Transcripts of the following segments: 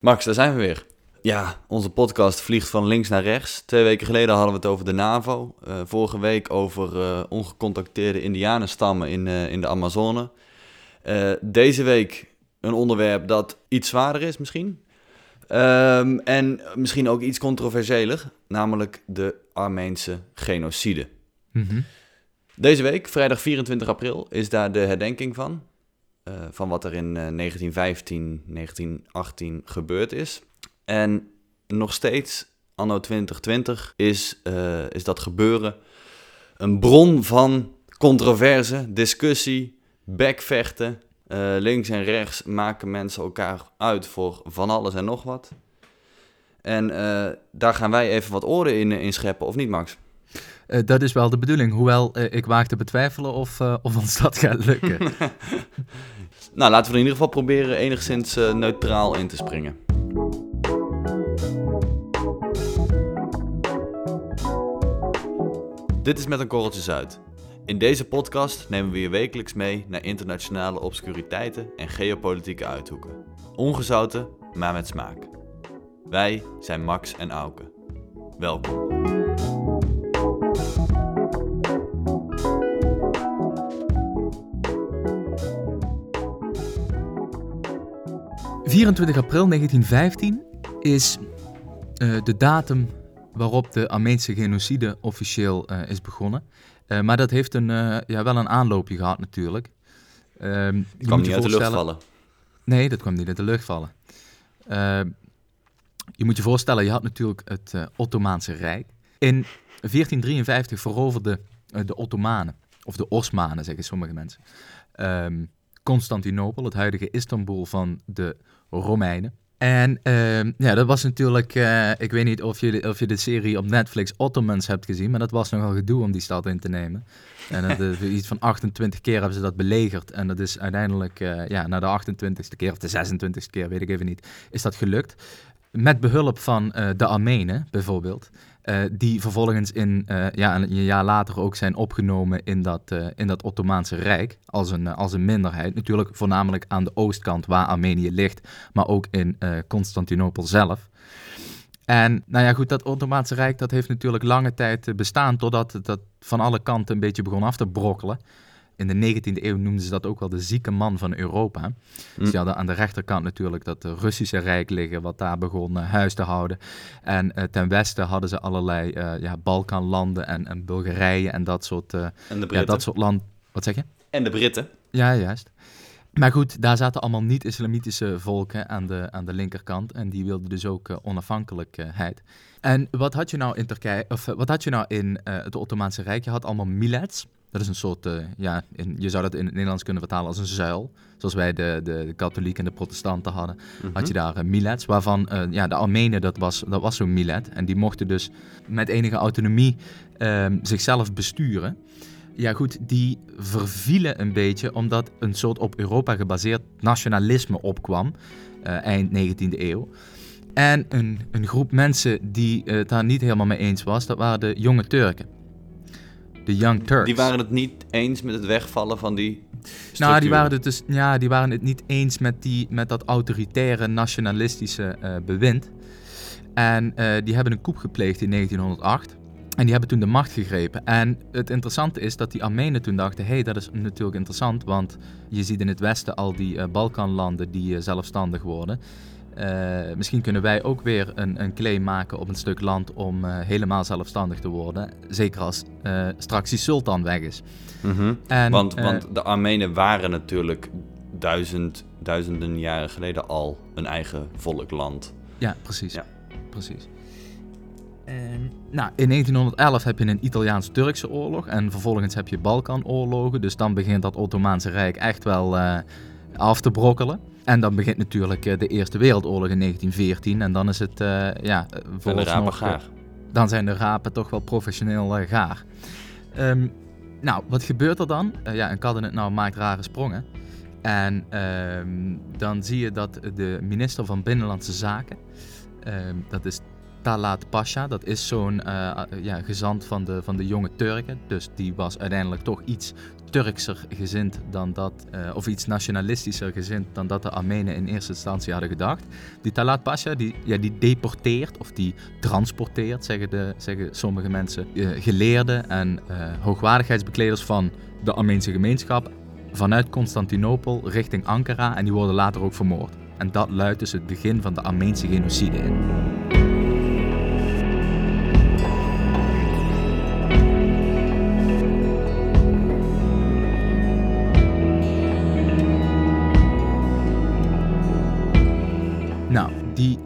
Max, daar zijn we weer. Ja, onze podcast vliegt van links naar rechts. Twee weken geleden hadden we het over de NAVO. Uh, vorige week over uh, ongecontacteerde indianenstammen in, uh, in de Amazone. deze week een onderwerp dat iets zwaarder is misschien. Um, en misschien ook iets controversiëler, namelijk de Armeense genocide. Mm -hmm. Deze week, vrijdag 24 april, is daar de herdenking van. Uh, van wat er in uh, 1915, 1918 gebeurd is. En nog steeds, anno 2020, is, uh, is dat gebeuren een bron van controverse, discussie, bekvechten. Links en rechts maken mensen elkaar uit voor van alles en nog wat. En daar gaan wij even wat oren in, in scheppen, of niet, Max? Uh, dat is wel de bedoeling, hoewel ik waag te betwijfelen of, of ons dat gaat lukken. nou, laten we in ieder geval proberen enigszins neutraal in te springen. Dit is met een korreltje zout. In deze podcast nemen we je wekelijks mee naar internationale obscuriteiten en geopolitieke uithoeken. Ongezouten, maar met smaak. Wij zijn Max en Auke. Welkom. ...24 april 1915 is uh, de datum waarop de Armeense genocide officieel uh, is begonnen. Uh, maar dat heeft een, ja, wel een aanloopje gehad natuurlijk. Uh, kwam niet uit de lucht vallen? Nee, dat kwam niet uit de lucht vallen. Uh, je moet je voorstellen, je had natuurlijk het Ottomaanse Rijk. In 1453 veroverden de Ottomanen, of de Osmanen zeggen sommige mensen, ehm, Constantinopel, het huidige Istanbul van de Romeinen. En uh, ja, dat was natuurlijk, uh, ik weet niet of je, of je de serie op Netflix Ottomans hebt gezien, maar dat was nogal gedoe om die stad in te nemen. En dat, uh, iets van 28 keer hebben ze dat belegerd. En dat is uiteindelijk, uh, ja, na de 28ste keer of de 26ste keer, weet ik even niet, is dat gelukt. Met behulp van de Armenen bijvoorbeeld. Uh, die vervolgens in, uh, ja, een jaar later ook zijn opgenomen in dat, uh, in dat Ottomaanse Rijk als een, als een minderheid. Natuurlijk voornamelijk aan de oostkant waar Armenië ligt, maar ook in Constantinopel zelf. En nou ja, goed, dat Ottomaanse Rijk dat heeft natuurlijk lange tijd bestaan totdat dat van alle kanten een beetje begon af te brokkelen in de 19e eeuw noemden ze dat ook wel de zieke man van Europa. Mm. Dus je hadden aan de rechterkant natuurlijk dat Russische Rijk liggen, wat daar begon uh, huis te houden. En uh, ten westen hadden ze allerlei ja, Balkanlanden en, en Bulgarije en dat soort, en de ja, dat soort land. Wat zeg je? En de Britten. Ja, juist. Maar goed, daar zaten allemaal niet-islamitische volken aan de, aan de linkerkant. En die wilden dus ook onafhankelijkheid. En wat had je nou in Turkije, of wat had je nou in het Ottomaanse Rijk? Je had allemaal millets. Dat is een soort, uh, ja, in, je zou dat in het Nederlands kunnen vertalen als een zuil. Zoals wij de, de, de katholieken en de protestanten hadden, mm-hmm. had je daar uh, millets. Waarvan uh, ja, de Armenen, dat was, dat was zo'n millet. En die mochten dus met enige autonomie ehm, zichzelf besturen. Ja goed, die vervielen een beetje omdat een soort op Europa gebaseerd nationalisme opkwam. eind 19e eeuw. En een, een groep mensen die het daar niet helemaal mee eens was, dat waren de jonge Turken de Young Turks. Die waren het niet eens met het wegvallen van die structuur. Nou, die waren het dus, ja, die waren het niet eens met, die, met dat autoritaire nationalistische uh, bewind. En uh, die hebben een coup gepleegd in 1908. En die hebben toen de macht gegrepen. En het interessante is dat die Armenen toen dachten: hé, hey, dat is natuurlijk interessant, want je ziet in het Westen al die uh, Balkanlanden die zelfstandig worden. Uh, misschien kunnen wij ook weer een, een, claim maken op een stuk land om uh, helemaal zelfstandig te worden. Zeker als uh, straks die sultan weg is. Mm -hmm. en, want, want de Armenen waren natuurlijk duizend, duizenden jaren geleden al een eigen volkland. Ja, precies. Ja. precies. En, nou, in 1911 heb je een Italiaans-Turkse oorlog en vervolgens heb je Balkanoorlogen. Dus dan begint dat Ottomaanse Rijk echt wel af te brokkelen. En dan begint natuurlijk eh, de Eerste Wereldoorlog in 1914. En dan is het, uh, ja, voor de rapen gaar. Dan zijn de rapen toch wel professioneel uh, gaar. Um, nou, wat gebeurt er dan? Uh, ja, een kabinet nou maakt rare sprongen. En um, dan zie je dat de minister van Binnenlandse Zaken, um, dat is Talat Pasha, dat is zo'n ja, gezant van de, van de jonge Turken. Dus die was uiteindelijk toch iets Turkser gezind dan dat, uh, of iets nationalistischer gezind dan dat de Armenen in eerste instantie hadden gedacht. Die Talat Pasha, die, ja, die deporteert of die transporteert, zeggen, de, zeggen sommige mensen, uh, geleerden en uh, hoogwaardigheidsbekleders van de Armeense gemeenschap vanuit Constantinopel richting Ankara en die worden later ook vermoord. En dat luidt dus het begin van de Armeense genocide in.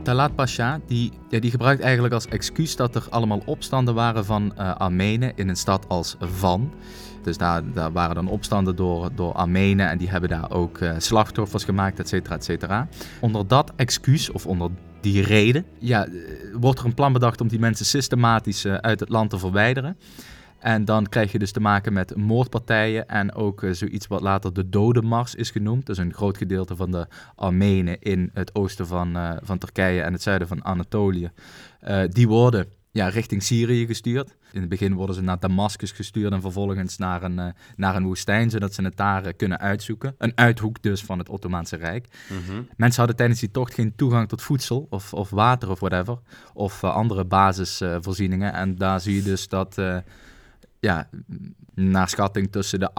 Talat Pasha, die, die gebruikt eigenlijk als excuus dat er allemaal opstanden waren van uh, Armenen in een stad als Van. Dus daar, daar waren dan opstanden door, door Armenen en die hebben daar ook uh, slachtoffers gemaakt, et cetera, et cetera. Onder dat excuus of onder die reden ja, wordt er een plan bedacht om die mensen systematisch uit het land te verwijderen. En dan krijg je dus te maken met moordpartijen en ook uh, zoiets wat later de Dodenmars is genoemd. Dus een groot gedeelte van de Armenen in het oosten van, uh, van Turkije en het zuiden van Anatolië. Uh, die worden ja, richting Syrië gestuurd. In het begin worden ze naar Damascus gestuurd en vervolgens naar een, naar een woestijn, zodat ze het daar kunnen uitzoeken. Een uithoek dus van het Ottomaanse Rijk. Mm-hmm. Mensen hadden tijdens die tocht geen toegang tot voedsel of, of water of whatever. Of andere basisvoorzieningen. en daar zie je dus dat ja, naar schatting tussen de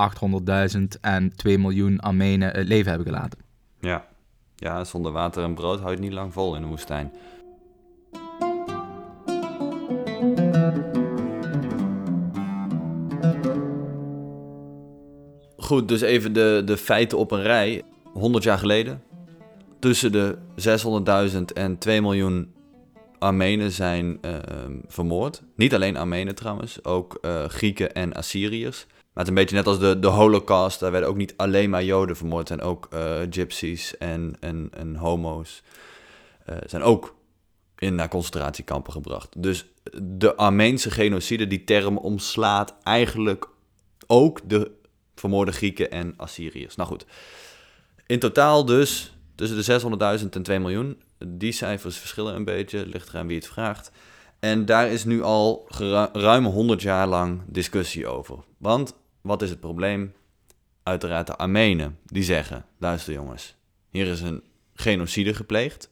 800.000 en 2 miljoen Armenen het leven hebben gelaten. Ja. ja, zonder water en brood houdt het niet lang vol in de woestijn. Goed, dus even de, de feiten op een rij. 100 jaar geleden, tussen de 600.000 en 2 miljoen Armenen zijn uh, vermoord. Niet alleen Armenen trouwens, ook uh, Grieken en Assyriërs. Maar het is een beetje net als de, de Holocaust. Daar werden ook niet alleen maar Joden vermoord. zijn ook uh, gypsies en, en, en homo's. zijn ook in naar concentratiekampen gebracht. Dus de Armeense genocide, die term omslaat eigenlijk ook de vermoorde Grieken en Assyriërs. Nou goed, in totaal dus tussen de 600.000 en 2 miljoen. Die cijfers verschillen een beetje, ligt eraan wie het vraagt. En daar is nu al ruim 100 jaar lang discussie over. Want wat is het probleem? Uiteraard de Armenen, die zeggen: luister jongens, hier is een genocide gepleegd.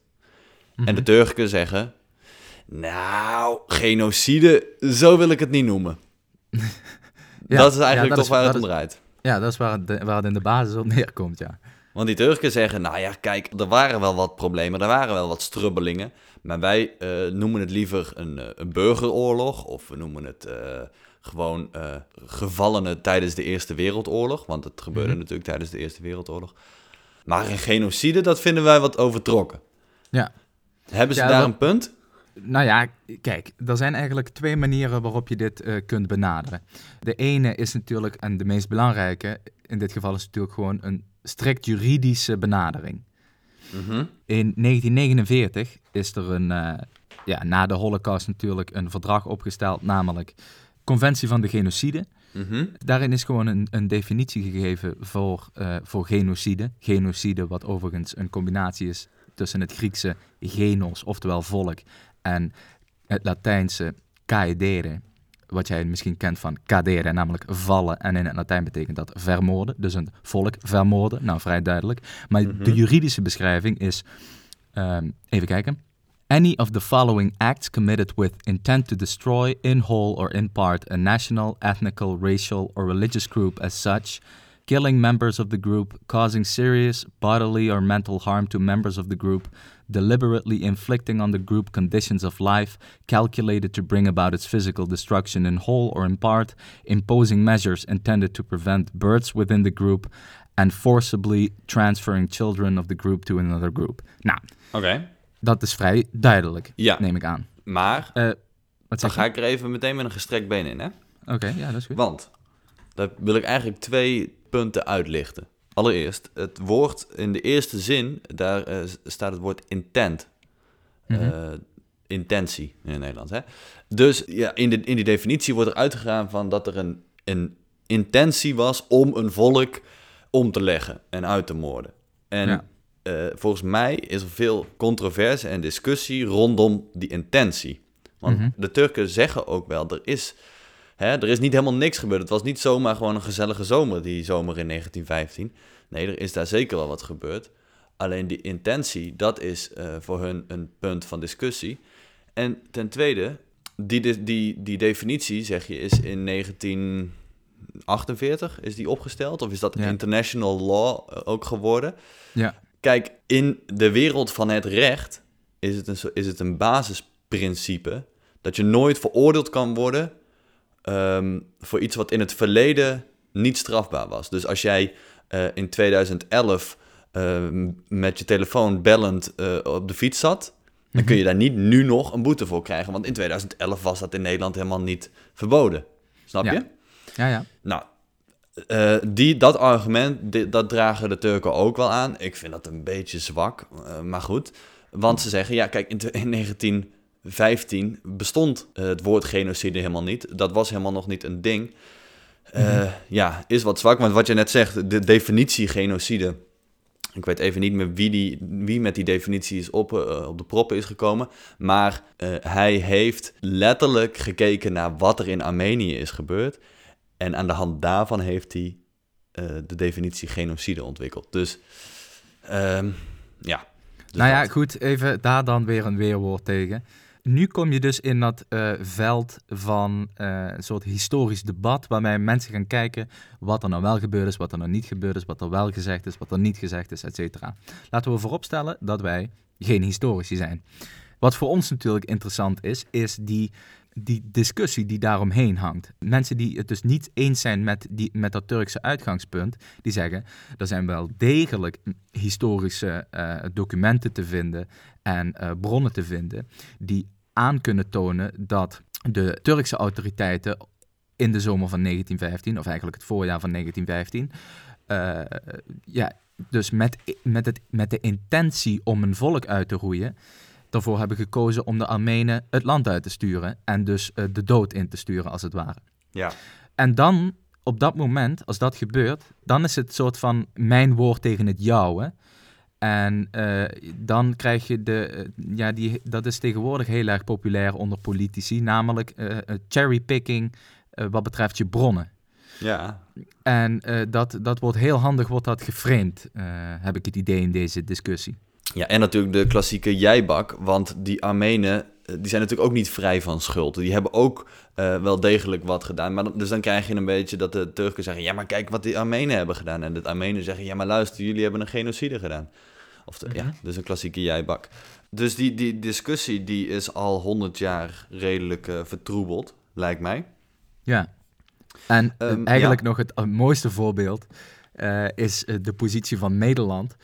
En de Turken zeggen: nou, genocide, zo wil ik het niet noemen. ja, dat is eigenlijk ja, dat toch is, waar het om draait. Ja, dat is waar het, waar het in de basis op neerkomt, ja. Want die Turken zeggen, nou ja, kijk, er waren wel wat problemen, er waren wel wat strubbelingen. Maar wij uh, noemen het liever een, uh, een, burgeroorlog of we noemen het uh, gewoon gevallenen tijdens de Eerste Wereldoorlog. Want het gebeurde mm-hmm. natuurlijk tijdens de Eerste Wereldoorlog. Maar een genocide, dat vinden wij wat overtrokken. Ja. Hebben ze ja, daar dat... een punt? Nou ja, kijk, er zijn eigenlijk twee manieren waarop je dit uh, kunt benaderen. De ene is natuurlijk, en de meest belangrijke in dit geval is natuurlijk gewoon een strikt juridische benadering. Mm-hmm. In 1949 is er een, uh, ja, na de Holocaust natuurlijk een verdrag opgesteld, namelijk Conventie van de Genocide. Mm-hmm. Daarin is gewoon een, een definitie gegeven voor, uh, voor genocide. Genocide, wat overigens een combinatie is tussen het Griekse genos, oftewel volk, en het Latijnse caedere, wat jij misschien kent van cadere, namelijk vallen. En in het Latijn betekent dat vermoorden. Dus een volk vermoorden. Nou, vrij duidelijk. Maar Mhm. de juridische beschrijving is, um, even kijken. Any of the following acts committed with intent to destroy in whole or in part a national, ethnical, racial, or religious group as such, killing members of the group, causing serious bodily or mental harm to members of the group, deliberately inflicting on the group conditions of life calculated to bring about its physical destruction in whole or in part, imposing measures intended to prevent births within the group, and forcibly transferring children of the group to another group. Nou, Oké. Okay. dat is vrij duidelijk, ja. neem ik aan. Maar, uh, wat dan ga ik er even meteen met een gestrekt been in, hè? Oké, okay, ja, dat is goed. Want, daar wil ik eigenlijk twee punten uitlichten. Allereerst, het woord in de eerste zin, daar uh, staat het woord intent. Mhm. Uh, intentie in het Nederlands. Hè? Dus ja, in, de, in die definitie wordt er uitgegaan van dat er een, een intentie was om een volk om te leggen en uit te moorden. En Ja. uh, volgens mij is er veel controverse en discussie rondom die intentie. Want Mhm. de Turken zeggen ook wel, er is Hè, er is niet helemaal niks gebeurd. Het was niet zomaar gewoon een gezellige zomer, die zomer in 1915. Nee, er is daar zeker wel wat gebeurd. Alleen die intentie, dat is uh, voor hun een punt van discussie. En ten tweede, die, die, die definitie, zeg je, is in 1948 is die opgesteld? Of is dat ja. international law eh, ook geworden? Ja. Kijk, in de wereld van het recht is het een, is het een basisprincipe dat je nooit veroordeeld kan worden Ehm, voor iets wat in het verleden niet strafbaar was. Dus als jij uh, in 2011 ehm, met je telefoon bellend uh, op de fiets zat, dan kun je mhm. daar niet nu nog een boete voor krijgen. Want in 2011 was dat in Nederland helemaal niet verboden. Snap je? Ja, ja. Nou, uh, die, dat argument, dat dragen de Turken ook wel aan. Ik vind dat een beetje zwak, maar goed. Want ze zeggen, ja, kijk, in, in 19 15 bestond uh, het woord genocide helemaal niet. Dat was helemaal nog niet een ding. Uh, mm -hmm. Ja, is wat zwak. Want wat je net zegt, de definitie genocide. Ik weet even niet meer wie, die, wie met die definitie is op, uh, op de proppen is gekomen. Maar hij heeft letterlijk gekeken naar wat er in Armenië is gebeurd. En aan de hand daarvan heeft hij de definitie genocide ontwikkeld. Dus ehm, ja. Dus nou ja, goed, even daar dan weer een weerwoord tegen nu kom je dus in dat uh, veld van uh, een soort historisch debat, waarbij mensen gaan kijken wat er nou wel gebeurd is, wat er nou niet gebeurd is, wat er wel gezegd is, wat er niet gezegd is, et cetera. Laten we vooropstellen dat wij geen historici zijn. Wat voor ons natuurlijk interessant is, is die, die discussie die daaromheen hangt. Mensen die het dus niet eens zijn met, die, met dat Turkse uitgangspunt, die zeggen er zijn wel degelijk historische uh, documenten te vinden en bronnen te vinden die aan kunnen tonen dat de Turkse autoriteiten in de zomer van 1915, of eigenlijk het voorjaar van 1915, uh, eh, ja, dus met, met, het, met de intentie om een volk uit te roeien, daarvoor hebben gekozen om de Armenen het land uit te sturen en dus uh, de dood in te sturen, als het ware. Ja. En dan, op dat moment, als dat gebeurt, dan is het soort van mijn woord tegen het jouwe. En uh, dan krijg je de, uh, ja, die, dat is tegenwoordig heel erg populair onder politici, namelijk uh, cherrypicking wat betreft je bronnen. Ja. En dat, dat wordt heel handig, wordt dat geframed, heb ik het idee in deze discussie. Ja, en natuurlijk de klassieke jijbak, want die Armenen, die zijn natuurlijk ook niet vrij van schuld. Die hebben ook wel degelijk wat gedaan. Maar dus dan krijg je een beetje dat de Turken zeggen, ja maar kijk wat die Armenen hebben gedaan. En de Armenen zeggen, ja maar luister, jullie hebben een genocide gedaan. Of ja, mhm. dus een klassieke jijbak. Dus die, die discussie die is al honderd jaar redelijk uh, vertroebeld, lijkt mij. Ja. En um, eigenlijk nog het uh, mooiste voorbeeld uh, is de positie van Nederland.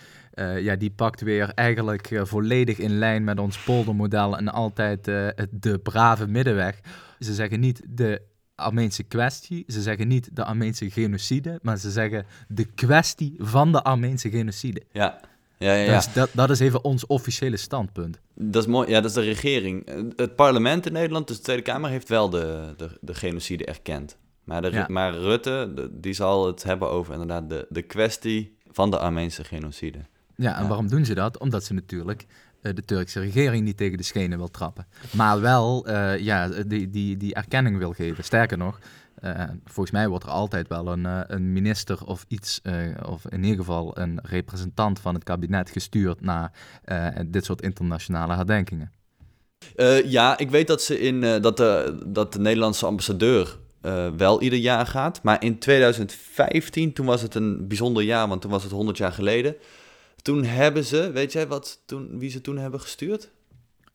ja, die pakt weer eigenlijk volledig in lijn met ons poldermodel en altijd de brave middenweg. Ze zeggen niet de Armeense kwestie. Ze zeggen niet de Armeense genocide, maar ze zeggen de kwestie van de Armeense genocide. Ja, ja, ja, ja. Dus dat, dat is even ons officiële standpunt. Dat is mooi. Ja, dat is de regering. Het parlement in Nederland, dus de Tweede Kamer, heeft wel de, de, de genocide erkend. Maar, de, maar Rutte, die zal het hebben over inderdaad de, de kwestie van de Armeense genocide. Ja, en waarom doen ze dat? Omdat ze natuurlijk uh, de Turkse regering niet tegen de schenen wil trappen. Maar wel uh, ja, die, die, die erkenning wil geven. Sterker nog, uh, volgens mij wordt er altijd wel een, uh, een minister of iets, uh, of in ieder geval een representant van het kabinet gestuurd naar dit soort internationale herdenkingen. ja, ik weet dat, ze in, dat, de, dat de Nederlandse ambassadeur wel ieder jaar gaat. Maar in 2015, toen was het een bijzonder jaar, want toen was het 100 jaar geleden. Toen hebben ze, weet jij wat, toen, wie ze toen hebben gestuurd?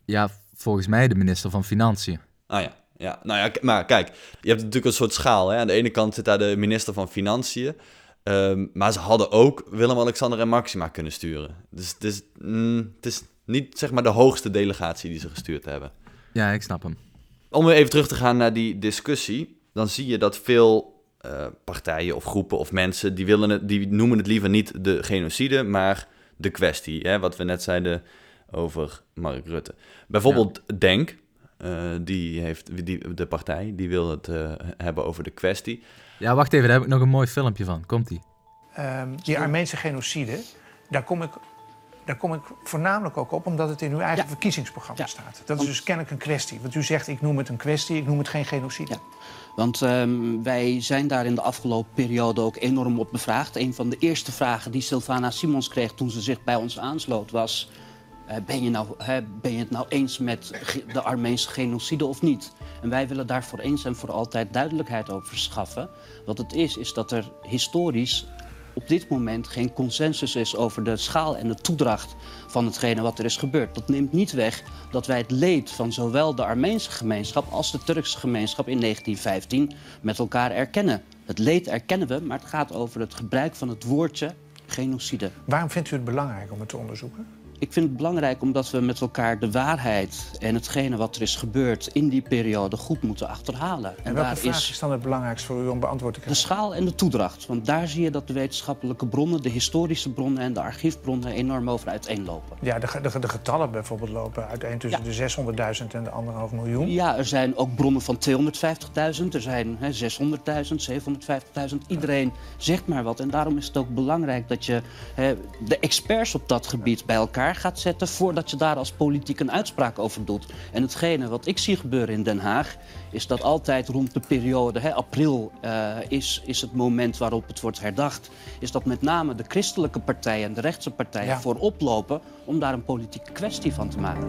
Ja, volgens mij de minister van Financiën. Ah ja, ja, nou ja, maar kijk, je hebt natuurlijk een soort schaal. Hè? Aan de ene kant zit daar de minister van Financiën. Um, maar ze hadden ook Willem-Alexander en Maxima kunnen sturen. Dus het is, mm, het is niet zeg maar de hoogste delegatie die ze gestuurd hebben. Ja, ik snap hem. Om weer even terug te gaan naar die discussie, dan zie je dat veel uh, partijen of groepen of mensen die, willen het, die noemen het liever niet de genocide, maar de kwestie. Hè? Wat we net zeiden over Mark Rutte. Bijvoorbeeld ja. Denk, die heeft, die, de partij, die wil het uh, hebben over de kwestie. Ja, wacht even, daar heb ik nog een mooi filmpje van. Komt-ie. Um, die Armeense genocide, daar kom ik daar kom ik voornamelijk ook op omdat het in uw eigen Ja. verkiezingsprogramma Ja. staat. Dat is dus kennelijk een kwestie. Want u zegt, ik noem het een kwestie, ik noem het geen genocide. Ja. Want ehm, wij zijn daar in de afgelopen periode ook enorm op bevraagd. Een van de eerste vragen die Sylvana Simons kreeg toen ze zich bij ons aansloot was... eh, ben, je nou, hè, ben je het nou eens met de Armeense genocide of niet? En wij willen daar voor eens en voor altijd duidelijkheid over verschaffen. Wat het is, is dat er historisch op dit moment geen consensus is over de schaal en de toedracht van hetgene wat er is gebeurd. Dat neemt niet weg dat wij het leed van zowel de Armeense gemeenschap als de Turkse gemeenschap in 1915 met elkaar erkennen. Het leed erkennen we, maar het gaat over het gebruik van het woordje genocide. Waarom vindt u het belangrijk om het te onderzoeken? Ik vind het belangrijk omdat we met elkaar de waarheid en hetgene wat er is gebeurd in die periode goed moeten achterhalen. En welke vraag is dan het belangrijkst voor u om beantwoord te De krijgen? schaal en de toedracht. Want daar zie je dat de wetenschappelijke bronnen, de historische bronnen en de archiefbronnen enorm over uiteenlopen. Ja, de, de, de getallen bijvoorbeeld lopen uiteen tussen Ja. de 600.000 en de anderhalf miljoen. Ja, er zijn ook bronnen van 250.000, er zijn hè, 600.000, 750.000. Iedereen zegt maar wat. En daarom is het ook belangrijk dat je de experts op dat gebied bij elkaar gaat zetten... voordat je daar als politiek een uitspraak over doet. En hetgene wat ik zie gebeuren in Den Haag... is dat altijd rond de periode, hè, april eh, is, is het moment waarop het wordt herdacht... is dat met name de christelijke partijen en de rechtse partijen Ja. voorop lopen... om daar een politieke kwestie van te maken.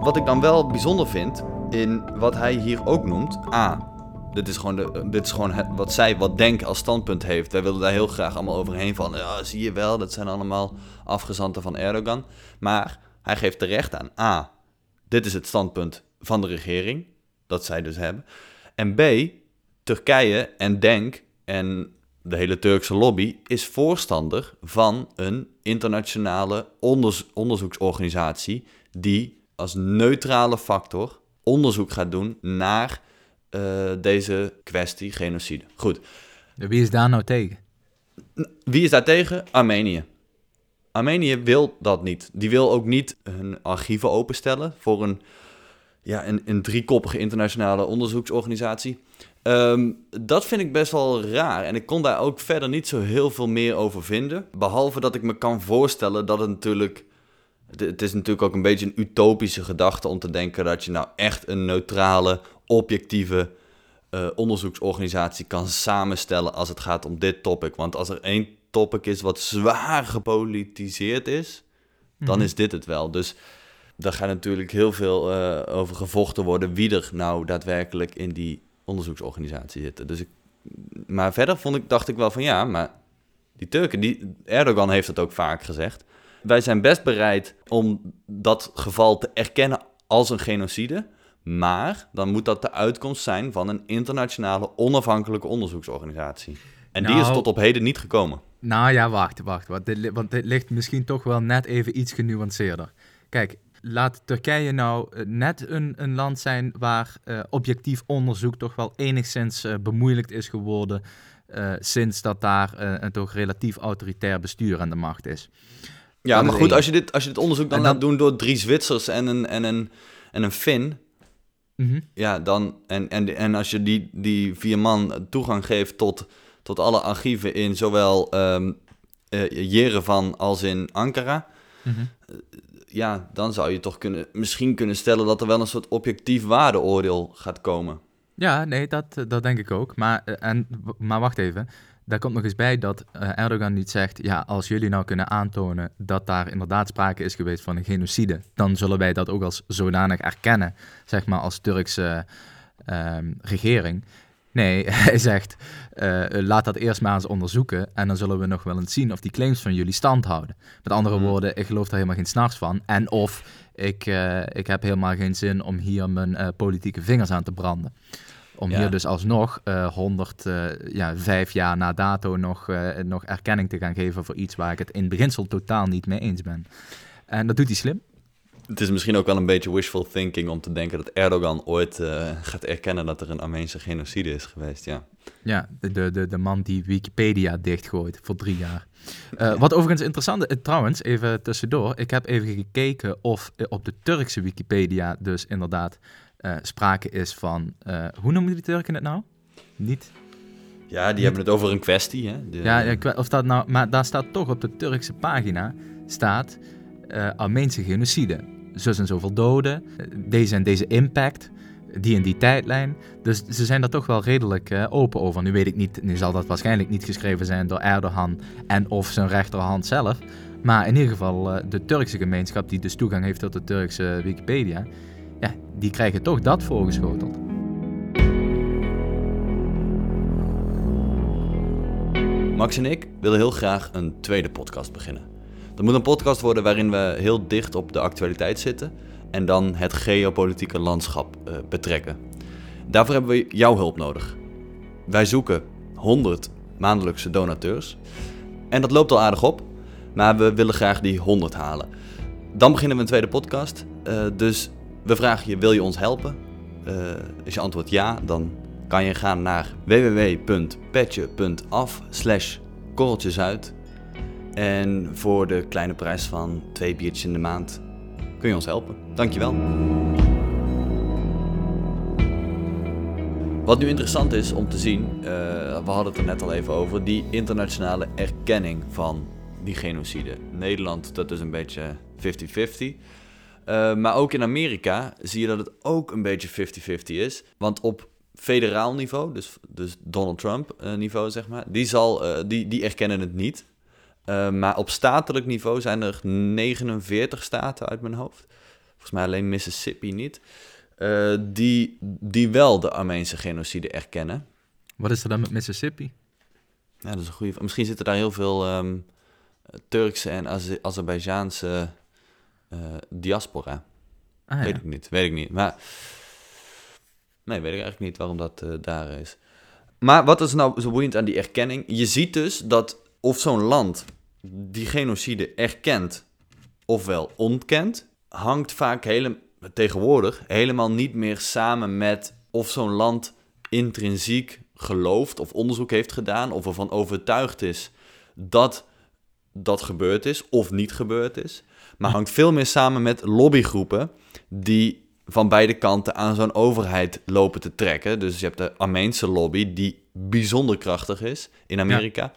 Wat ik dan wel bijzonder vind in wat hij hier ook noemt. A. Dit is gewoon, de, dit is gewoon wat zij, wat Denk als standpunt heeft. Wij willen daar heel graag allemaal overheen van. Ja, zie je wel, dat zijn allemaal afgezanten van Erdogan. Maar hij geeft terecht aan. A. Dit is het standpunt van de regering. Dat zij dus hebben. En B. Turkije en Denk en de hele Turkse lobby is voorstander van een internationale onderzoeksorganisatie die als neutrale factor onderzoek gaat doen naar eh, deze kwestie genocide. Goed, Wie is daar nou tegen? wie is daar tegen? Armenië. Armenië wil dat niet. Die wil ook niet hun archieven openstellen voor een, ja, een, een driekoppige internationale onderzoeksorganisatie. Ehm, dat vind ik best wel raar. En ik kon daar ook verder niet zo heel veel meer over vinden. Behalve dat ik me kan voorstellen dat het natuurlijk. Het, het is natuurlijk ook een beetje een utopische gedachte om te denken dat je nou echt een neutrale, objectieve eh, onderzoeksorganisatie kan samenstellen als het gaat om dit topic. Want als er één topic is wat zwaar gepolitiseerd is, dan is dit het wel. Dus daar gaat natuurlijk heel veel eh, over gevochten worden wie er nou daadwerkelijk in die onderzoeksorganisatie zitten. Dus ik, maar verder vond ik, dacht ik wel van ja, maar die Turken, die, Erdogan heeft het ook vaak gezegd. Wij zijn best bereid om dat geval te erkennen als een genocide. Maar dan moet dat de uitkomst zijn van een internationale onafhankelijke onderzoeksorganisatie. En die is Nou- tot op heden niet gekomen. Nou ja, wacht, wacht. Want dit, want dit ligt misschien toch wel net even iets genuanceerder. Kijk, laat Turkije nou eh, net een, een land zijn waar eh, objectief onderzoek toch wel enigszins eh, bemoeilijkt is geworden. sinds dat daar een toch relatief autoritair bestuur aan de macht is. Ja, Dat maar is goed, één. als je, dit, als je dit onderzoek dan dan- laat doen door drie Zwitsers en een, en een, en een Fin, Mhm. ja, dan, en, en, en als je die, die vier man toegang geeft tot, tot alle archieven in zowel ehm eh, Yerevan als in Ankara, Mhm. ja, dan zou je toch kunnen, misschien kunnen stellen dat er wel een soort objectief waardeoordeel gaat komen. Ja, nee, dat, eh, dat denk ik ook. Maar, eh, en, maar wacht even. Daar komt nog eens bij dat eh, Erdogan niet zegt... ja, als jullie nou kunnen aantonen dat daar inderdaad sprake is geweest van een genocide... dan zullen wij dat ook als zodanig erkennen, zeg maar, als Turkse ehm, regering. Nee, hij zegt, eh, laat dat eerst maar eens onderzoeken... en dan zullen we nog wel eens zien of die claims van jullie stand houden. Met andere Hmm. woorden, ik geloof daar helemaal geen s'nachts van. En of ik, eh, ik heb helemaal geen zin om hier mijn politieke vingers aan te branden. Om Ja. hier dus alsnog eh 100, eh, ja, vijf jaar na dato nog, eh, nog erkenning te gaan geven voor iets waar ik het in beginsel totaal niet mee eens ben. En dat doet hij slim. Het is misschien ook wel een beetje wishful thinking om te denken dat Erdogan ooit gaat erkennen dat er een Armeense genocide is geweest, ja. Ja, de, de, de, man die Wikipedia dichtgooit voor drie jaar. Wat overigens interessant is, trouwens, even tussendoor. Ik heb even gekeken of op de Turkse Wikipedia dus inderdaad eh, sprake is van... eh, hoe noemen die Turken het nou? Niet Ja, die hebben het over een kwestie, hè? De- Ja, of dat nou, maar daar staat toch op de Turkse pagina staat eh Armeense genocide. Zus en zoveel doden, deze en deze impact, die en die tijdlijn. Dus ze zijn daar toch wel redelijk open over. Nu weet ik niet, nu zal dat waarschijnlijk niet geschreven zijn door Erdogan en of zijn rechterhand zelf. Maar in ieder geval de Turkse gemeenschap die dus toegang heeft tot de Turkse Wikipedia, ja, die krijgen toch dat voorgeschoteld. Max en ik willen heel graag een tweede podcast beginnen. Dat moet een podcast worden waarin we heel dicht op de actualiteit zitten en dan het geopolitieke landschap eh, betrekken. Daarvoor hebben we jouw hulp nodig. Wij zoeken 100 maandelijkse donateurs en dat loopt al aardig op, maar we willen graag die 100 halen. Dan beginnen we een tweede podcast, eh, dus we vragen je, wil je ons helpen? Eh, is je antwoord ja, dan kan je gaan naar www.petje.af slash. En voor de kleine prijs van twee biertjes in de maand kun je ons helpen. Dankjewel. Wat nu interessant is om te zien, eh, we hadden het er net al even over, die internationale erkenning van die genocide. Nederland, dat is een beetje 50-50. Eh, maar ook in Amerika zie je dat het ook een beetje 50-50 is. Want op federaal niveau, dus, dus Donald Trump eh, niveau zeg maar, die, zal, eh, die, die erkennen het niet. Maar op statelijk niveau zijn er 49 staten uit mijn hoofd. Volgens mij alleen Mississippi niet. die, die wel de Armeense genocide erkennen. Wat is er dan met Mississippi? Ja, dat is een goede. Misschien zitten daar heel veel ehm, Turkse en Aze- Azerbeidzjaanse diaspora. Ah, ja. Weet ik niet, weet ik niet. Maar nee, weet ik eigenlijk niet waarom dat eh, daar is. Maar wat is nou zo boeiend aan die erkenning? Je ziet dus dat of zo'n land die genocide erkent ofwel ontkent, hangt vaak hele, tegenwoordig helemaal niet meer samen met of zo'n land intrinsiek gelooft of onderzoek heeft gedaan of ervan overtuigd is dat dat gebeurd is of niet gebeurd is. Maar hangt veel meer samen met lobbygroepen die van beide kanten aan zo'n overheid lopen te trekken. Dus je hebt de Armeense lobby die bijzonder krachtig is in Amerika.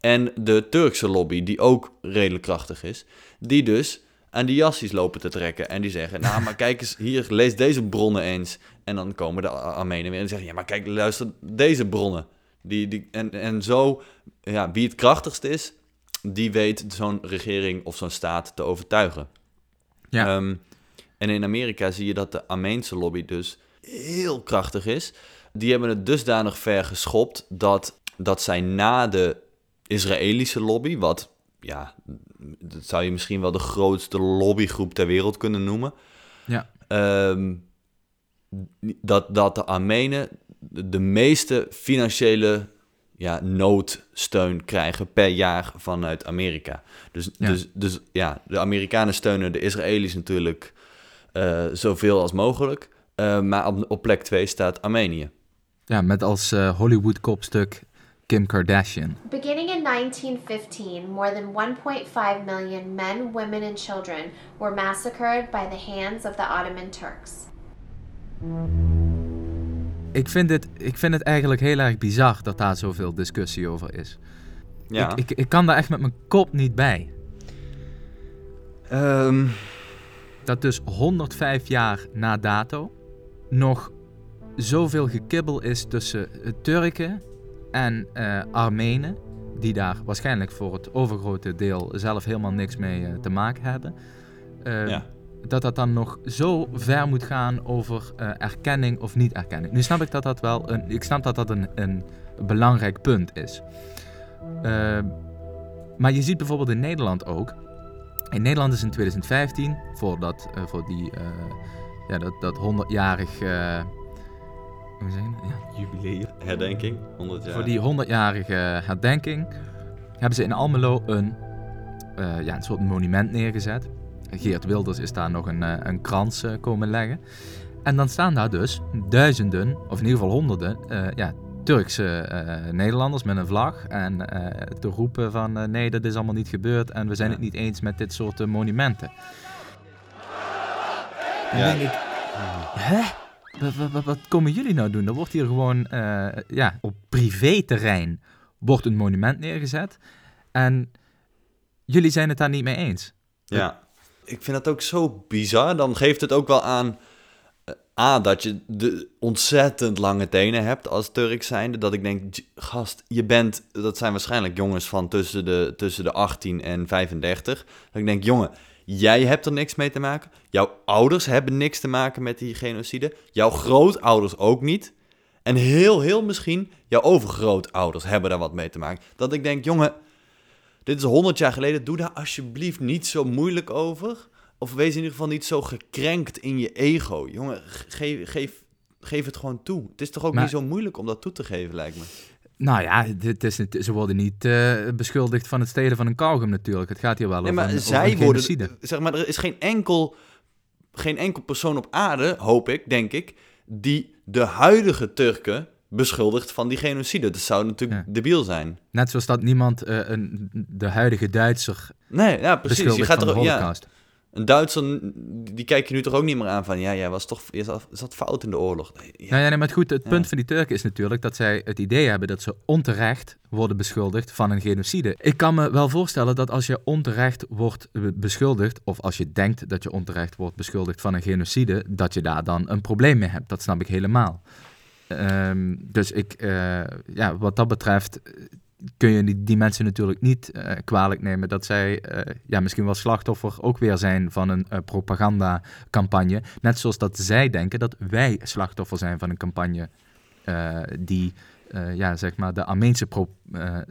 En de Turkse lobby die ook redelijk krachtig is. Die dus aan die jassies lopen te trekken. En die zeggen, nou maar kijk eens hier, lees deze bronnen eens. En dan komen de Ar- Armenen weer en zeggen, ja maar kijk, luister deze bronnen. Die, die, en, en zo, ja, wie het krachtigst is, die weet zo'n regering of zo'n staat te overtuigen. Ja. Ehm, en in Amerika zie je dat de Armeense lobby dus heel krachtig is. Die hebben het dusdanig ver geschopt dat, dat zij na de Israëlische lobby, wat ja, dat zou je misschien wel de grootste lobbygroep ter wereld kunnen noemen. Ja. Ehm, dat, dat de Armenen de de meeste financiële ja, noodsteun krijgen per jaar vanuit Amerika. Dus Ja. dus, dus ja, de Amerikanen steunen de Israëli's natuurlijk eh, zoveel als mogelijk. Eh, maar op, op plek 2 staat Armenië. Ja, met als eh, Hollywood-kopstuk Kim Kardashian. Beginning in 1915, more than 1.5 million men, women, and children were massacred by the hands of the Ottoman Turks. Ik vind, het, ik vind het eigenlijk heel erg bizar dat daar zoveel discussie over is. Ja. Ik, ik, ik kan daar echt met mijn kop niet bij. Ehm, Dat dus 105 jaar na dato nog zoveel gekibbel is tussen eh, Turken en eh, Armenen, die daar waarschijnlijk voor het overgrote deel zelf helemaal niks mee eh, te maken hebben. Eh, ja. Dat dat dan nog zo ver moet gaan over eh, erkenning of niet erkenning. Nu snap ik dat dat wel een, ik snap dat dat een, een belangrijk punt is. Eh, maar je ziet bijvoorbeeld in Nederland ook. In Nederland is in 2015, voor, dat, eh, voor die, eh, ja, dat, dat 100-jarig uh, hoe zeg je dat? Ja, jubileum. Herdenking, 100 jaar. Voor die 100-jarige herdenking hebben ze in Almelo een, uh, ja, een soort monument neergezet. Geert Wilders is daar nog een, uh, een krans uh, komen leggen. En dan staan daar dus duizenden, of in ieder geval honderden, uh, ja, Turkse Nederlanders met een vlag. En te roepen van nee, dat is allemaal niet gebeurd en we zijn ja. het niet eens met dit soort monumenten. Dan ja. denk ik, hè? Wat, wat- wat, wat komen jullie nou doen? Er wordt hier gewoon eh, ja, op privéterrein wordt een monument neergezet. En jullie zijn het daar niet mee eens. Ja, ik vind dat ook zo bizar. Dan geeft het ook wel aan... eh, A, dat je de ontzettend lange tenen hebt als Turk zijnde. Dat ik denk, "J- gast, je bent... Dat zijn waarschijnlijk jongens van tussen de, tussen de 18 en 35. Dat ik denk, jongen, jij hebt er niks mee te maken. Jouw ouders hebben niks te maken met die genocide. Jouw grootouders ook niet. En heel, heel misschien jouw overgrootouders hebben daar wat mee te maken. Dat ik denk, jongen, dit is 100 jaar geleden. Doe daar alsjeblieft niet zo moeilijk over. Of wees in ieder geval niet zo gekrenkt in je ego. Jongen, geef, geef, geef het gewoon toe. Het is toch ook Maar- niet zo moeilijk om dat toe te geven, lijkt me. Nou ja, dit is, ze worden niet eh, beschuldigd van het stelen van een kauwgom natuurlijk. Het gaat hier wel Nee, over, maar een, zij worden... Zeg maar, er is geen enkel, geen enkel persoon op aarde, hoop ik, denk ik... die de huidige Turken beschuldigt van die genocide. Dat zou natuurlijk Ja. debiel zijn. Net zoals dat niemand eh, een, de huidige Duitser Nee, ja, precies. Je gaat van de er, ja, holocaust. een Duitser, die kijk je nu toch ook niet meer aan van... ja, jij was toch je zat, zat fout in de oorlog. Nee, ja. Nou ja, nee, maar het goed, het punt van die Turken is natuurlijk dat zij het idee hebben dat ze onterecht worden beschuldigd van een genocide. Ik kan me wel voorstellen dat als je onterecht wordt be- beschuldigd, of als je denkt dat je onterecht wordt beschuldigd van een genocide, dat je daar dan een probleem mee hebt. Dat snap ik helemaal. Ehm, dus ik, eh, ja, wat dat betreft eh, kun je die, mensen natuurlijk niet eh, kwalijk nemen dat zij ja, misschien wel slachtoffer ook weer zijn van een eh, propagandacampagne. Net zoals dat zij denken dat wij slachtoffer zijn van een campagne die ja, zeg maar de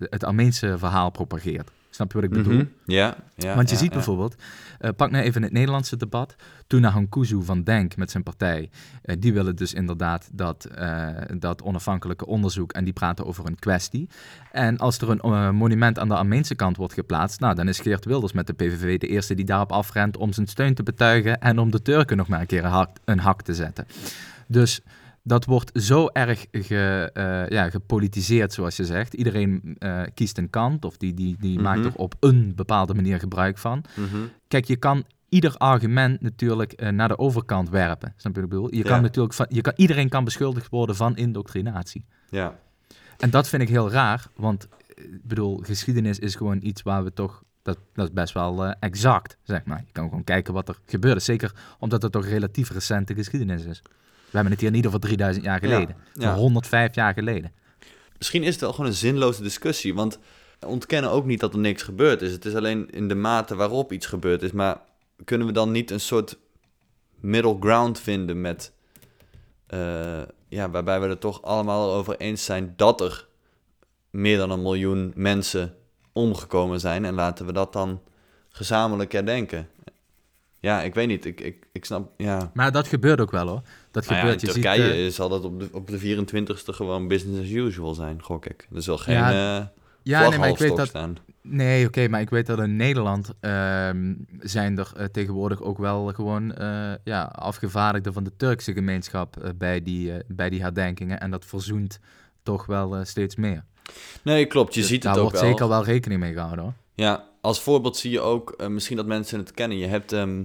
het Armeense verhaal propageert. Snap je wat ik bedoel? Mhm. Ja, ja. Want je ja, ziet ja. bijvoorbeeld, eh, pak nou even het Nederlandse debat. Tuna Hankuzu van Denk met zijn partij, eh, die willen dus inderdaad dat, eh, dat onafhankelijke onderzoek en die praten over een kwestie. En als er een monument aan de Armeense kant wordt geplaatst, nou dan is Geert Wilders met de PVV de eerste die daarop afrent om zijn steun te betuigen en om de Turken nog maar een keer een hak, een hak te zetten. Dus dat wordt zo erg ge, eh, ja, gepolitiseerd, zoals je zegt. Iedereen eh, kiest een kant of die, die, die maakt Mhm. er op een bepaalde manier gebruik van. Mhm. Kijk, je kan ieder argument natuurlijk eh, naar de overkant werpen. Snap je wat ik bedoel? Je kan natuurlijk van, je kan, iedereen kan beschuldigd worden van indoctrinatie. Ja. En dat vind ik heel raar, want ik bedoel, geschiedenis is gewoon iets waar we toch, dat, dat is best wel exact, zeg maar. Je kan gewoon kijken wat er gebeurde, zeker omdat het toch relatief recente geschiedenis is. We hebben het hier niet over 3000 jaar geleden, Ja. maar 105 jaar geleden. Misschien is het wel gewoon een zinloze discussie, want we ontkennen ook niet dat er niks gebeurd is. Het is alleen in de mate waarop iets gebeurd is. Maar kunnen we dan niet een soort middle ground vinden met, eh, ja, waarbij we er toch allemaal over eens zijn dat er meer dan een miljoen mensen omgekomen zijn en laten we dat dan gezamenlijk herdenken. Ja, ik weet niet. Ik, ik, ik snap, ja. Maar dat gebeurt ook wel hoor. Dat Nou ja, gebeurt. in je ziet, Turkije eh, zal dat op de, op de 24e gewoon business as usual zijn, gok ik. Er zal geen Ja, eh Ja, nee, maar ik weet dat. staan. Nee, oké, maar ik weet dat in Nederland ehm, zijn er eh, tegenwoordig ook wel gewoon eh, ja, afgevaardigden van de Turkse gemeenschap bij, die, bij die herdenkingen. En dat verzoent toch wel steeds meer. Nee, klopt. Je Dus ziet daar het ook wordt wel. zeker wel rekening mee gehouden hoor. Ja, als voorbeeld zie je ook, eh, misschien dat mensen het kennen. Je hebt ehm,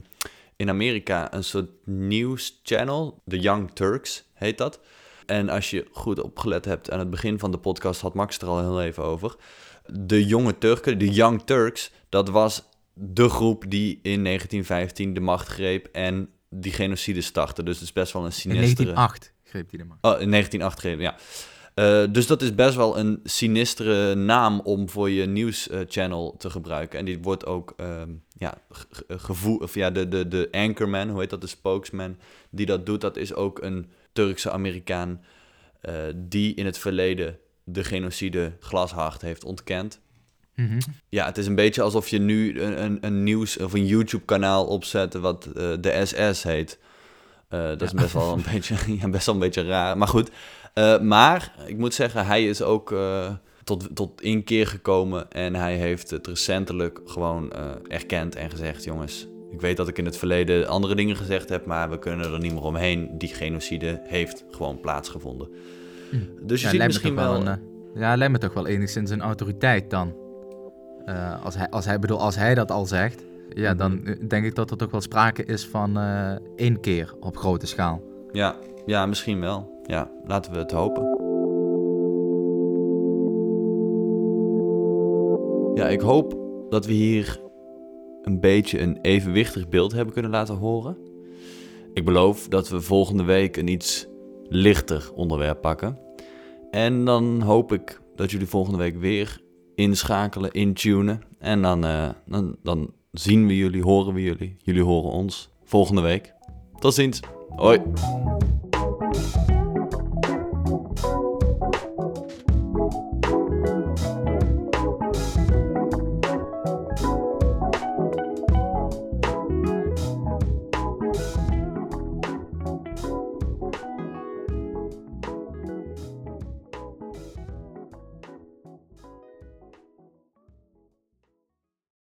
in Amerika een soort nieuwschannel, The Young Turks heet dat. En als je goed opgelet hebt aan het begin van de podcast, had Max er al heel even over. De jonge Turken, de Young Turks, dat was de groep die in 1915 de macht greep en die genocide startte. Dus het is best wel een In sinistere... 1908 greep hij de macht. Oh, in 1908 gegeven, ja. Eh, dus dat is best wel een sinistere naam om voor je nieuwschannel te gebruiken. En die wordt ook ehm ja, gevoel, of ja, de, de, de anchorman, hoe heet dat, de spokesman, die dat doet, dat is ook een Turkse Amerikaan eh, die in het verleden de genocide glashard heeft ontkend. Mhm. Ja, het is een beetje alsof je nu een, een, een nieuws- of een YouTube-kanaal opzet wat eh, de SS heet. Eh, dat is best wel, een beetje, ja, best wel een beetje raar. Maar goed, Eh, maar ik moet zeggen, hij is ook eh, tot, tot inkeer gekomen en hij heeft het recentelijk gewoon eh, erkend en gezegd, jongens, ik weet dat ik in het verleden andere dingen gezegd heb, maar we kunnen er niet meer omheen. Die genocide heeft gewoon plaatsgevonden. Hm. Dus je Ja, ziet misschien wel... een, ja, lijkt me toch wel enigszins een autoriteit dan. Als, hij, als, hij, bedoel, als hij dat al zegt, ja, dan Mhm. eh, denk ik dat er toch wel sprake is van één keer op grote schaal. Ja, Ja, misschien wel. Ja, laten we het hopen. Ja, ik hoop dat we hier een beetje een evenwichtig beeld hebben kunnen laten horen. Ik beloof dat we volgende week een iets lichter onderwerp pakken. En dan hoop ik dat jullie volgende week weer inschakelen, intunen. En dan, uh, dan, dan zien we jullie, horen we jullie. Jullie horen ons volgende week. Tot ziens. Hoi.